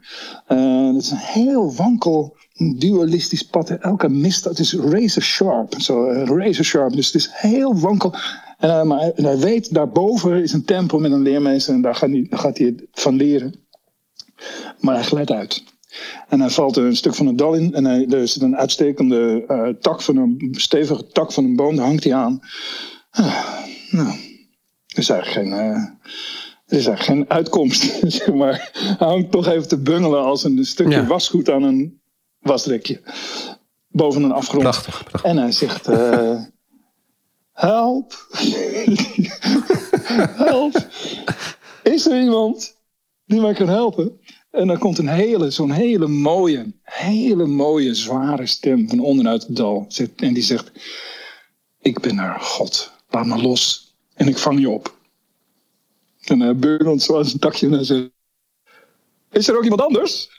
Eh, dat is een heel wankel dualistisch pad. Elke mist, het is razor sharp. Zo, razor sharp. Dus het is heel wankel. Eh, maar hij, hij weet, daarboven is een tempel met een leermeester. En daar gaat hij, gaat hij van leren. Maar hij glijdt uit. En hij valt er een stuk van een dal in. En hij, er zit een uitstekende eh, tak van een stevige tak van een boom. Daar hangt hij aan. Ah, nou, er is eigenlijk geen, eh, er is eigenlijk geen uitkomst. zeg maar. Hij hangt toch even te bungelen als een stukje Ja. wasgoed aan een wasrekje. Boven een afgrond. Prachtig, prachtig. En hij zegt: eh, Help! Help! Is er iemand die mij kan helpen? En dan komt een hele, zo'n hele mooie, hele mooie, zware stem van onderuit het dal. En die zegt: Ik ben er, God. Laat me los. En ik vang je op. En hij beurt zo aan zijn takje en hij zegt: Is er ook iemand anders?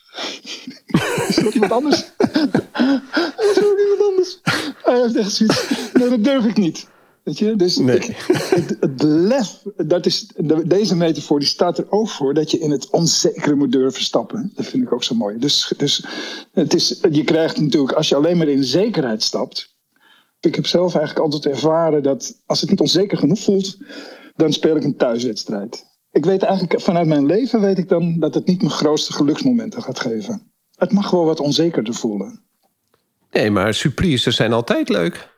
Is er ook iemand anders? Is er ook iemand anders? Hij heeft echt zoiets. Nee, dat durf ik niet. Weet je? Dus Nee. ik- het, het lef, dat is, de- deze metafoor die staat er ook voor dat je in het onzekere moet durven stappen. Dat vind ik ook zo mooi. Dus, dus het is, je krijgt natuurlijk, als je alleen maar in zekerheid stapt. Ik heb zelf eigenlijk altijd ervaren dat als het niet onzeker genoeg voelt, dan speel ik een thuiswedstrijd. Ik weet eigenlijk vanuit mijn leven weet ik dan dat het niet mijn grootste geluksmomenten gaat geven. Het mag wel wat onzekerder voelen. Nee, maar surprises zijn altijd leuk.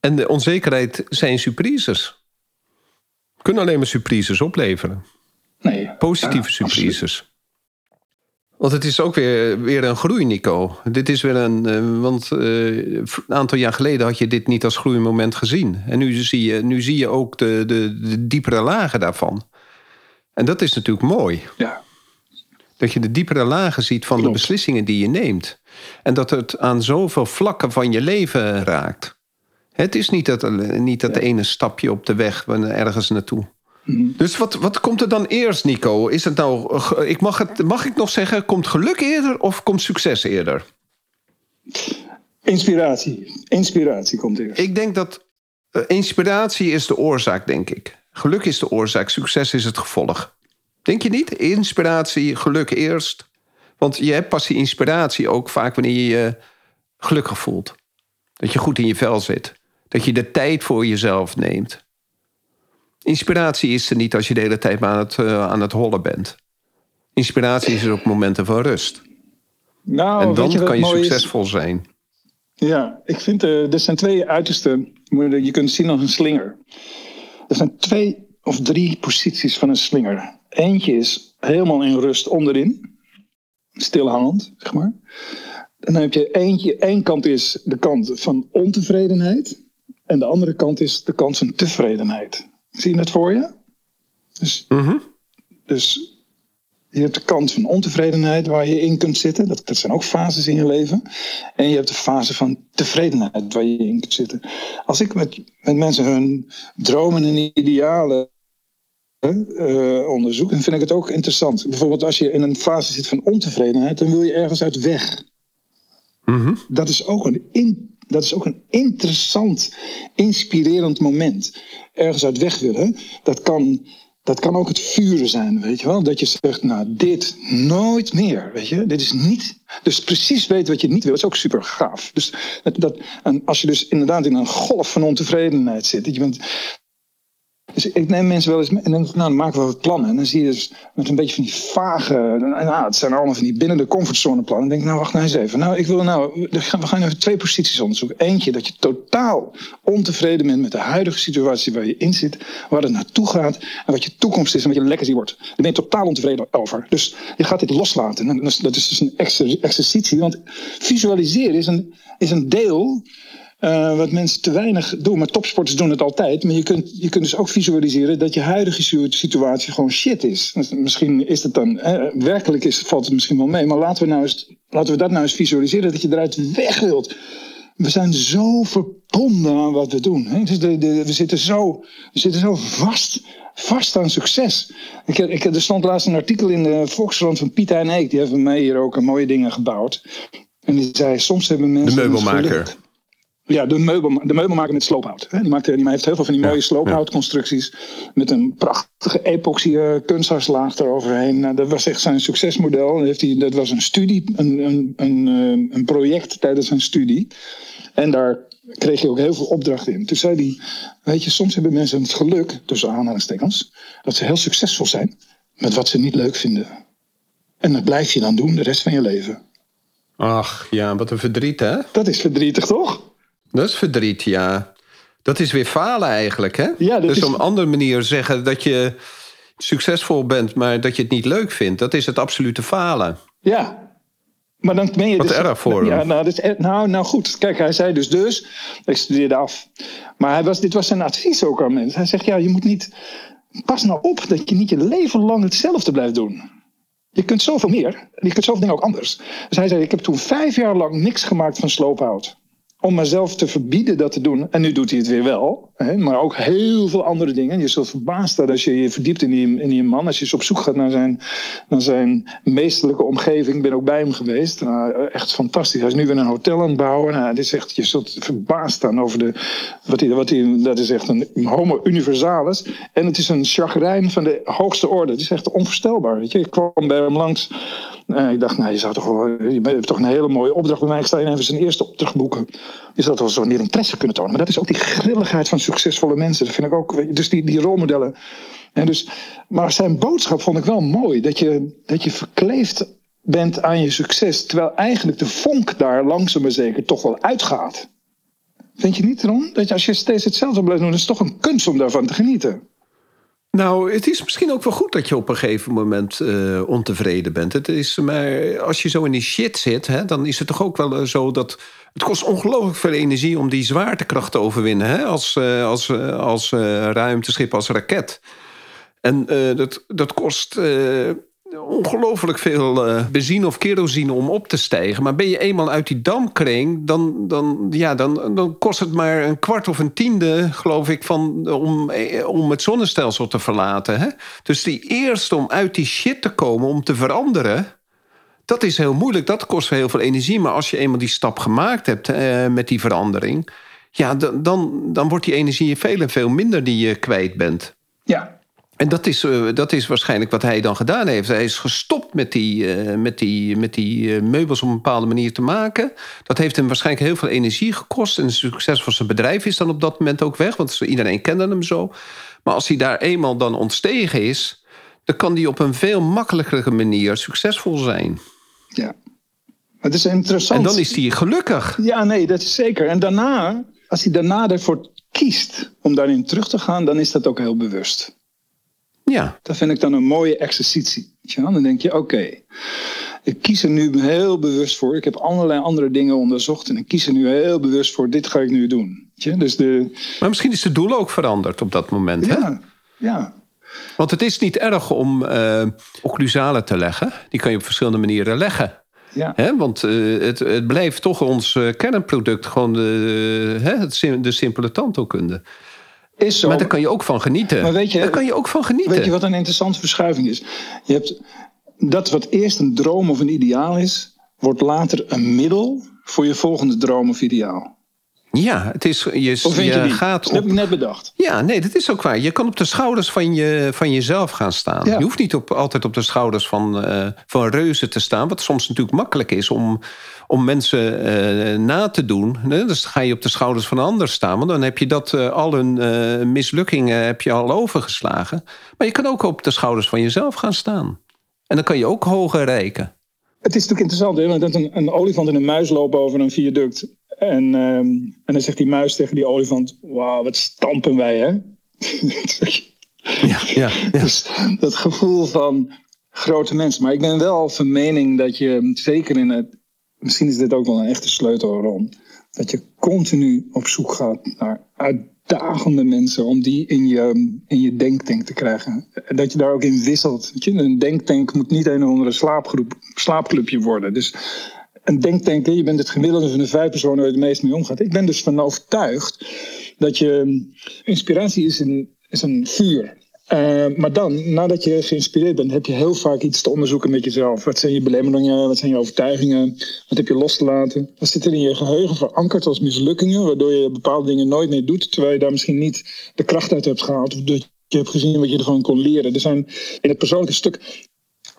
En de onzekerheid zijn surprises. Kunnen alleen maar surprises opleveren. Nee. Positieve ja, surprises. Want het is ook weer, weer een groei, Nico. Dit is weer een. eh, want eh, een aantal jaar geleden had je dit niet als groeimoment gezien. En nu zie je, nu zie je ook de, de, de diepere lagen daarvan. En dat is natuurlijk mooi. Ja. Dat je de diepere lagen ziet van de beslissingen die je neemt. En dat het aan zoveel vlakken van je leven raakt. Het is niet dat, niet dat ene stapje op de weg ergens naartoe. Dus wat, wat komt er dan eerst, Nico? Is het nou, ik mag, het, mag ik nog zeggen, komt geluk eerder of komt succes eerder? Inspiratie. Inspiratie komt eerst. Ik denk dat eh, inspiratie is de oorzaak, denk ik. Geluk is de oorzaak, succes is het gevolg. Denk je niet? Inspiratie, geluk eerst. Want je hebt pas die inspiratie ook vaak wanneer je je gelukkig voelt. Dat je goed in je vel zit. Dat je de tijd voor jezelf neemt. Inspiratie is er niet als je de hele tijd maar aan het, eh, aan het hollen bent. Inspiratie is er op momenten van rust. nou, en dan je kan je is? succesvol zijn. Ja, ik vind eh, er zijn twee uitersten. Je kunt het zien als een slinger. Er zijn twee of drie posities van een slinger. Eentje is helemaal in rust onderin, stilhangend, zeg maar. En dan heb je eentje, één kant is de kant van ontevredenheid. En de andere kant is de kant van tevredenheid. Zie je dat voor je? Dus, Mhm. dus je hebt de kant van ontevredenheid waar je in kunt zitten. Dat, dat zijn ook fases in je leven. En je hebt de fase van tevredenheid waar je in kunt zitten. Als ik met, met mensen hun dromen en idealen eh, onderzoek, dan vind ik het ook interessant. Bijvoorbeeld als je in een fase zit van ontevredenheid, dan wil je ergens uit weg. Mhm. Dat is ook een, in, dat is ook een interessant, inspirerend moment. Ergens uit weg willen. Dat kan, dat kan ook het vuren zijn, weet je wel. Dat je zegt, nou, dit nooit meer, weet je. Dit is niet... Dus precies weten wat je niet wil, is ook super gaaf. Dus dat, dat, en als je dus inderdaad in een golf van ontevredenheid zit... Dat je bent, dus ik neem mensen wel eens mee en dan, nou, dan maken we wat plannen. En dan zie je dus met een beetje van die vage... Nou, het zijn allemaal van die binnen de comfortzone plannen. Dan denk nou wacht nou eens even. Nou, ik wil nou, we gaan, even twee posities onderzoeken. Eentje, dat je totaal ontevreden bent met de huidige situatie waar je in zit. Waar het naartoe gaat en wat je toekomst is en wat je legacy wordt. Daar ben je totaal ontevreden over. Dus je gaat dit loslaten. En dat is, dus een exer- exercitie. Want visualiseren is een, is een deel eh, wat mensen te weinig doen, maar topsporters doen het altijd. Maar je kunt, je kunt dus ook visualiseren dat je huidige situ- situatie gewoon shit is. Dus misschien is het dan, hè, werkelijk is, valt het misschien wel mee. Maar laten we, nou eens, laten we dat nou eens visualiseren, dat je eruit weg wilt. We zijn zo verbonden aan wat we doen. Hè? Dus de, de, we, zitten zo, we zitten zo vast, vast aan succes. Ik, ik, er stond laatst een artikel in de Volkskrant van Pieter en Eek. Die hebben van mij hier ook een mooie dingen gebouwd. En die zei, soms hebben mensen... De het meubelmaker. Ja, de, meubel, de meubelmaker met sloophout. Hè. Die, maakt, die heeft heel veel van die mooie sloophoutconstructies. Met een prachtige epoxy eh, kunsthartslaag eroverheen. Nou, dat was echt zijn succesmodel. Dat, heeft hij, dat was een studie, een, een, een, eh, een project tijdens zijn studie. En daar kreeg je ook heel veel opdrachten in. Toen zei hij, weet je, soms hebben mensen het geluk, tussen aanhalingstekens, dat ze heel succesvol zijn met wat ze niet leuk vinden. En dat blijf je dan doen de rest van je leven. Ach, ja, wat een verdriet, hè? Dat is verdrietig, toch? Dat is verdriet, ja. Dat is weer falen eigenlijk, hè? Ja, dus is- op een andere manier zeggen dat je succesvol bent... maar dat je het niet leuk vindt. Dat is het absolute falen. Ja. Maar dan ben je Wat dus, erg voor ja, hem. nou, er- nou, nou goed, kijk, hij zei dus dus, ik studeerde af. Maar hij was, dit was zijn advies ook aan mensen. Hij zegt, ja, je moet niet, pas nou op dat je niet je leven lang hetzelfde blijft doen. Je kunt zoveel meer, je kunt zoveel dingen ook anders. Dus hij zei, ik heb toen vijf jaar lang niks gemaakt van sloophout. Om mezelf te verbieden dat te doen. En nu doet hij het weer wel. Hè? Maar ook heel veel andere dingen. Je zult verbaasd staan als je je verdiept in die, in man. Als je eens op zoek gaat naar zijn, naar zijn meesterlijke omgeving. Ik ben ook bij hem geweest. Nou, echt fantastisch. Hij is nu weer een hotel aan het bouwen. Nou, dit is echt, je zult verbaasd staan over de, wat hij, wat hij, dat is echt een homo universalis. En het is een chagrijn van de hoogste orde. Het is echt onvoorstelbaar. Weet je? Ik kwam bij hem langs. Eh, ik dacht, nou, je zou toch je hebt toch een hele mooie opdracht bij mij. Ik sta even zijn eerste opdracht boeken. Je zou toch wel zo meer interesse kunnen tonen. Maar dat is ook die grilligheid van succesvolle mensen. Dat vind ik ook, dus die, die rolmodellen. En dus, maar zijn boodschap vond ik wel mooi. Dat je, dat je verkleefd bent aan je succes. Terwijl eigenlijk de vonk daar langzaam maar zeker toch wel uitgaat. Vind je niet, Ron? Dat je, als je steeds hetzelfde blijft doen, is het toch een kunst om daarvan te genieten. Nou, het is misschien ook wel goed dat je op een gegeven moment eh, ontevreden bent. Het is, maar als je zo in die shit zit, hè, dan is het toch ook wel eh, zo dat... Het kost ongelooflijk veel energie om die zwaartekracht te overwinnen. Hè, als eh, als, als ruimteschip, als raket. En dat, dat kost... eh, ongelooflijk veel uh, benzine of kerosine om op te stijgen. Maar ben je eenmaal uit die damkring, dan, dan, ja, dan, dan kost het maar een kwart of een tiende, geloof ik, van, om, om het zonnestelsel te verlaten. Hè? Dus die eerste om uit die shit te komen, om te veranderen. Dat is heel moeilijk, dat kost heel veel energie. Maar als je eenmaal die stap gemaakt hebt uh, met die verandering, ja, dan, dan, dan wordt die energie veel en veel minder die je kwijt bent. Ja, en dat is, uh, dat is waarschijnlijk wat hij dan gedaan heeft. Hij is gestopt met die, uh, met die, met die uh, meubels op een bepaalde manier te maken. Dat heeft hem waarschijnlijk heel veel energie gekost. En het succes van zijn bedrijf is dan op dat moment ook weg. Want iedereen kende hem zo. Maar als hij daar eenmaal dan ontstegen is... dan kan hij op een veel makkelijkere manier succesvol zijn. Ja, het is interessant. En dan is hij gelukkig. Ja, nee, dat is zeker. En daarna, als hij daarna ervoor kiest om daarin terug te gaan... dan is dat ook heel bewust. Ja. Dat vind ik dan een mooie exercitie. Dan denk je, oké, ik kies er nu heel bewust voor. Ik heb allerlei andere dingen onderzocht en ik kies er nu heel bewust voor. Dit ga ik nu doen. Dus de... Maar misschien is het doel ook veranderd op dat moment. Ja, hè? ja. Want het is niet erg om uh, occlusalen te leggen. Die kan je op verschillende manieren leggen. Ja. He, want uh, het, het blijft toch ons uh, kernproduct, gewoon de, he, de simpele tandheelkunde. Is zo. Maar daar kan je ook van genieten. Maar weet je, daar kan je ook van genieten. Weet je wat een interessante verschuiving is? Je hebt dat wat eerst een droom of een ideaal is, wordt later een middel voor je volgende droom of ideaal. Ja, het is. Je, of je, je gaat dat heb ik net bedacht. Ja, nee, dat is ook waar. Je kan op de schouders van, je, van jezelf gaan staan. Ja. Je hoeft niet op, altijd op de schouders van, uh, van reuzen te staan. Wat soms natuurlijk makkelijk is om, om mensen uh, na te doen. Dus ga je op de schouders van een ander staan. Want dan heb je dat, uh, al hun mislukkingen heb je al overgeslagen. Maar je kan ook op de schouders van jezelf gaan staan. En dan kan je ook hoger reiken. Het is natuurlijk interessant, hè? want dat een, een olifant en een muis lopen over een viaduct. En, um, en dan zegt die muis tegen die olifant: Wauw, wat stampen wij, hè? ja, ja, ja. Dus dat gevoel van grote mensen. Maar ik ben wel van mening dat je, zeker in het. Misschien is dit ook wel een echte sleutel, Ron. Dat je continu op zoek gaat naar uitdagende mensen om die in je, in je denktank te krijgen. Dat je daar ook in wisselt. Je? Een denktank moet niet een of andere slaapgroep, slaapclubje worden. Dus een denktank, je bent het gemiddelde van de vijf personen waar je het meest mee omgaat. Ik ben dus van overtuigd dat je. Inspiratie is een, is een vuur. Uh, maar dan, nadat je geïnspireerd bent, heb je heel vaak iets te onderzoeken met jezelf. Wat zijn je belemmeringen? Wat zijn je overtuigingen? Wat heb je los te laten? Wat zit er in je geheugen verankerd als mislukkingen, waardoor je bepaalde dingen nooit meer doet, terwijl je daar misschien niet de kracht uit hebt gehaald of dat je hebt gezien wat je ervan kon leren. Er zijn in het persoonlijke stuk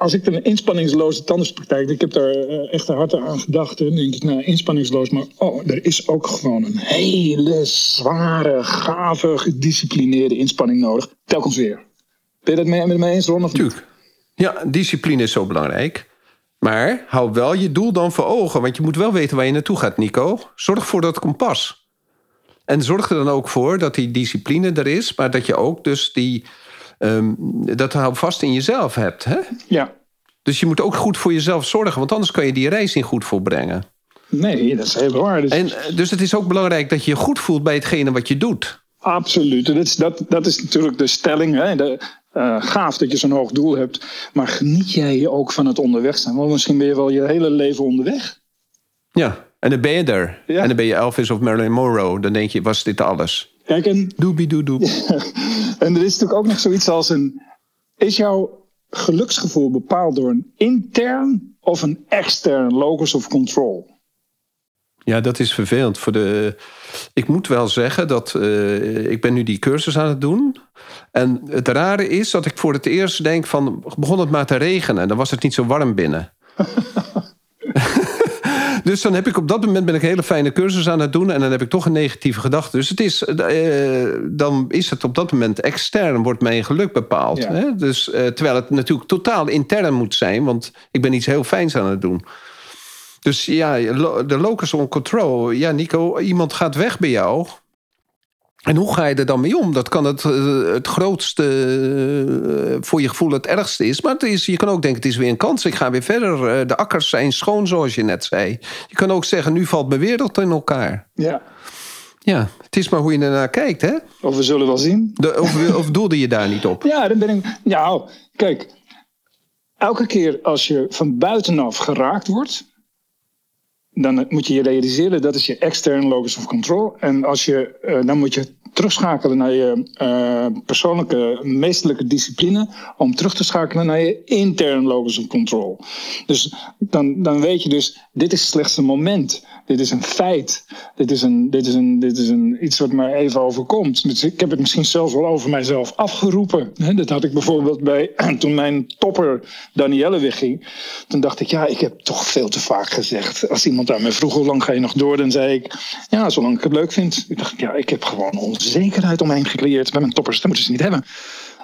als ik een inspanningsloze tandartspraktijk, ik heb daar echt hard aan gedacht. Dan denk ik, nou, inspanningsloos, maar oh, er is ook gewoon een hele zware, gave, gedisciplineerde inspanning nodig. Telkens weer. Ben je dat met mij eens, Ron? Tuurlijk. Ja, discipline is zo belangrijk. Maar hou wel je doel dan voor ogen, want je moet wel weten waar je naartoe gaat, Nico. Zorg voor dat kompas. En zorg er dan ook voor dat die discipline er is, maar dat je ook dus die um, dat hou vast in jezelf hebt. Hè? Ja. Dus je moet ook goed voor jezelf zorgen, want anders kan je die reis niet goed volbrengen. Nee, dat is heel waar. Dus... En, dus het is ook belangrijk dat je je goed voelt bij hetgene wat je doet. Absoluut. Dat is, dat, dat is natuurlijk de stelling. Hè? De, uh, gaaf dat je zo'n hoog doel hebt. Maar geniet jij ook van het onderweg zijn? Want misschien ben je wel je hele leven onderweg. Ja, en dan ben je er. Ja. En dan ben je Elvis of Marilyn Monroe. Dan denk je, was dit alles? Kijk, en, Doobie doe doe. en er is natuurlijk ook nog zoiets als een... Is jouw geluksgevoel bepaald door een intern of een extern locus of control? Ja, dat is vervelend. Voor de... Ik moet wel zeggen dat uh, ik ben nu die cursus aan het doen. En het rare is dat ik voor het eerst denk van... begon het maar te regenen. Dan was het niet zo warm binnen. dus dan heb ik op dat moment ben ik een hele fijne cursus aan het doen. En dan heb ik toch een negatieve gedachte. Dus het is, uh, dan is het op dat moment extern, wordt mijn geluk bepaald. Ja. Hè? Dus, uh, terwijl het natuurlijk totaal intern moet zijn. Want ik ben iets heel fijns aan het doen. Dus ja, de locus on control. Ja, Nico, iemand gaat weg bij jou. En hoe ga je er dan mee om? Dat kan het, uh, het grootste, uh, voor je gevoel het ergste is. Maar het is, je kan ook denken, het is weer een kans. Ik ga weer verder. Uh, de akkers zijn schoon, zoals je net zei. Je kan ook zeggen, nu valt mijn wereld in elkaar. Ja. Ja, het is maar hoe je ernaar kijkt, hè? Of we zullen wel zien. De, of, of doelde je daar niet op? Ja, dan ben ik... Ja, kijk... elke keer als je van buitenaf geraakt wordt, dan moet je je realiseren dat is je externe locus of control. En als je, uh, dan moet je terugschakelen naar je uh, persoonlijke meestelijke discipline om terug te schakelen naar je interne locus of control. Dus dan, dan weet je dus, dit is slechts een moment. Dit is een feit. Dit is, een, dit is, een, dit is een, iets wat mij even overkomt. Dus ik heb het misschien zelfs wel over mijzelf afgeroepen. Dat had ik bijvoorbeeld bij toen mijn topper Danielle wegging. Toen dacht ik, ja, ik heb toch veel te vaak gezegd. Als iemand aan mij vroeg hoe lang ga je nog door, dan zei ik, ja, zolang ik het leuk vind. Ik dacht, ja, ik heb gewoon onzekerheid omheen gecreëerd bij mijn toppers. Dat moeten ze niet hebben.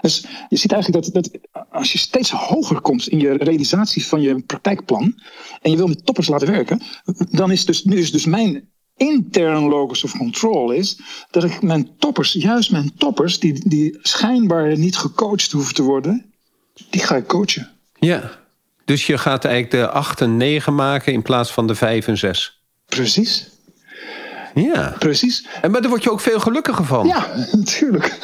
Dus je ziet eigenlijk dat, dat als je steeds hoger komt in je realisatie van je praktijkplan en je wil met toppers laten werken, dan is dus, nu is dus mijn intern locus of control is dat ik mijn toppers, juist mijn toppers, die, die schijnbaar niet gecoacht hoeven te worden, die ga ik coachen. Ja, dus je gaat eigenlijk de 8 en 9 maken in plaats van de 5 en 6. Precies. Ja. Precies. En maar daar word je ook veel gelukkiger van. Ja, natuurlijk.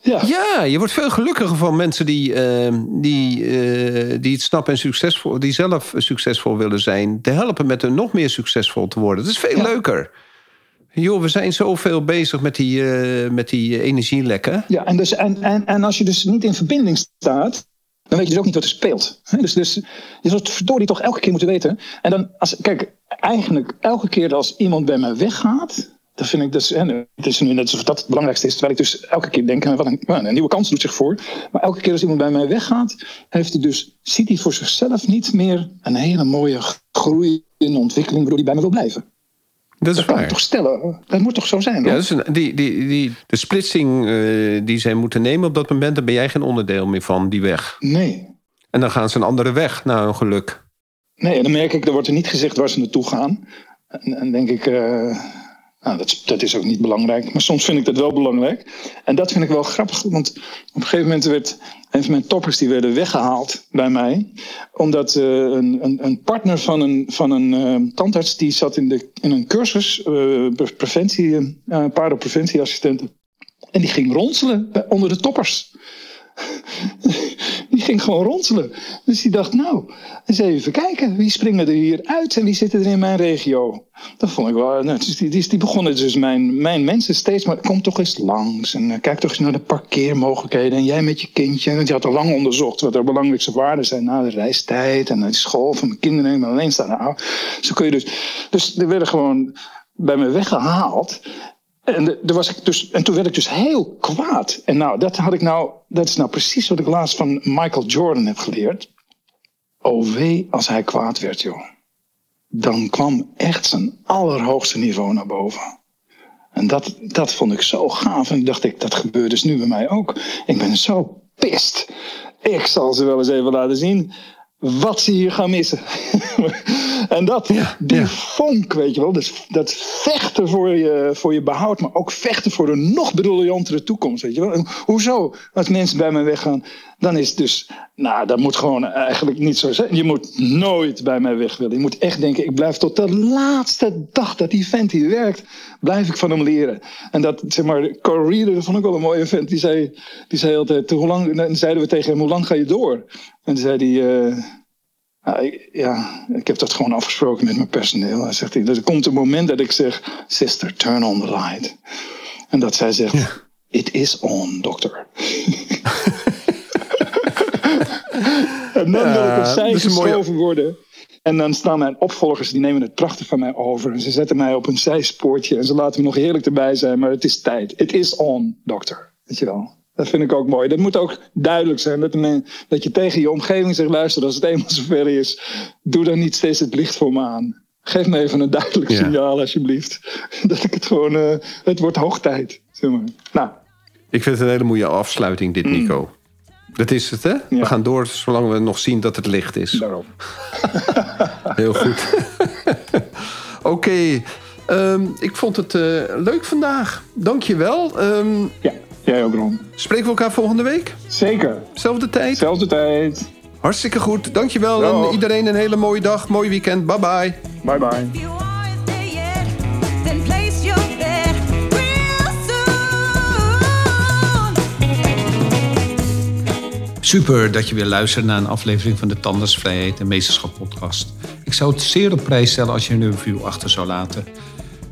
Ja. ja, je wordt veel gelukkiger van mensen die, uh, die, uh, die het snappen en succesvol, die zelf succesvol willen zijn, te helpen met hun nog meer succesvol te worden. Dat is veel ja. leuker. Joh, we zijn zoveel bezig met die, uh, met die energielekken. Ja, en, dus, en, en, en als je dus niet in verbinding staat, dan weet je dus ook niet wat er speelt. Dus, dus je zult verdorie toch elke keer moeten weten. En dan, als, kijk, eigenlijk elke keer als iemand bij mij weggaat, dan vind ik dus, het is nu net alsof dat het belangrijkste is, terwijl ik dus elke keer denk, wat een, een, nieuwe kans doet zich voor. Maar elke keer als iemand bij mij weggaat, heeft hij dus, ziet hij voor zichzelf niet meer een hele mooie groei in ontwikkeling, waardoor hij bij me wil blijven. Dat, is kan ik toch stellen? Dat moet toch zo zijn? Ja, dus die, die, die, de splitsing uh, die zij moeten nemen op dat moment, daar ben jij geen onderdeel meer van, die weg. Nee. En dan gaan ze een andere weg naar hun geluk. Nee, dan merk ik, er wordt er niet gezegd waar ze naartoe gaan. En, en denk ik, uh, nou, dat, dat is ook niet belangrijk. Maar soms vind ik dat wel belangrijk. En dat vind ik wel grappig, want op een gegeven moment werd een van mijn toppers die werden weggehaald bij mij. Omdat uh, een, een, een, partner van een, van een uh, tandarts die zat in, de, in een cursus, preventie, paardenpreventieassistenten. En die ging ronselen onder de toppers. die ging gewoon ronselen. Dus die dacht, nou, eens even kijken. Wie springen er hier uit en wie zitten er in mijn regio? Dat vond ik wel. Dus die, die, die begonnen dus mijn, mijn mensen steeds maar. Kom toch eens langs. En uh, kijk toch eens naar de parkeermogelijkheden. En jij met je kindje. En die had al lang onderzocht wat de belangrijkste waarden zijn. Na de reistijd en de school van mijn kinderen. En alleen staan. Zo kun je dus. Dus er werden gewoon bij me weggehaald. En, er was ik dus, en toen werd ik dus heel kwaad. En nou, dat had ik nou, dat is nou precies wat ik laatst van Michael Jordan heb geleerd. Oh als hij kwaad werd, joh. Dan kwam echt zijn allerhoogste niveau naar boven. En dat, dat vond ik zo gaaf. En ik dacht, ik, dat gebeurt dus nu bij mij ook. Ik ben zo pist. Ik zal ze wel eens even laten zien wat ze hier gaan missen. en dat, ja, die ja. vonk, weet je wel. Dus dat vechten voor je, voor je behoud, maar ook vechten voor een nog briljantere toekomst, weet je wel. En hoezo? Als mensen bij mij weggaan, dan is het dus, nou, dat moet gewoon eigenlijk niet zo zijn. Je moet nooit bij mij weg willen. Je moet echt denken, ik blijf tot de laatste dag dat die vent hier werkt, blijf ik van hem leren. En dat, zeg maar, Reader, dat vond ik wel een mooie vent, die zei, die zei altijd, hoe lang, dan zeiden we tegen hem, hoe lang ga je door? En toen zei hij, uh, nou, ik, ja, ik heb dat gewoon afgesproken met mijn personeel. Zegt, er komt een moment dat ik zeg, sister, turn on the light. En dat zij zegt, ja. it is on, dokter. en dan wil ik opzij geschoven mooie... worden. En dan staan mijn opvolgers, die nemen het prachtig van mij over. En ze zetten mij op een zijspoortje en ze laten me nog heerlijk erbij zijn. Maar het is tijd. It is on, dokter. Weet je wel. Dat vind ik ook mooi. Dat moet ook duidelijk zijn. Dat, dat je tegen je omgeving zegt: luister, als het eenmaal zover is, doe dan niet steeds het licht voor me aan. Geef me even een duidelijk ja. signaal, alsjeblieft. Dat ik het gewoon. Uh, het wordt hoog tijd. Zeg maar. Nou. Ik vind het een hele mooie afsluiting, dit, Nico. Mm. Dat is het, hè? Ja. We gaan door zolang we nog zien dat het licht is. Daarom. Heel goed. Oké. Okay. Um, ik vond het uh, leuk vandaag. Dank je wel. Um, ja. Jij ook, Ron. Spreken we elkaar volgende week? Zeker. Zelfde tijd? Zelfde tijd. Hartstikke goed. Dankjewel. En iedereen een hele mooie dag. Mooi weekend. Bye bye. Bye bye. Super dat je weer luistert naar een aflevering van de Tandersvrijheid en Meesterschap podcast. Ik zou het zeer op prijs stellen als je een review achter zou laten.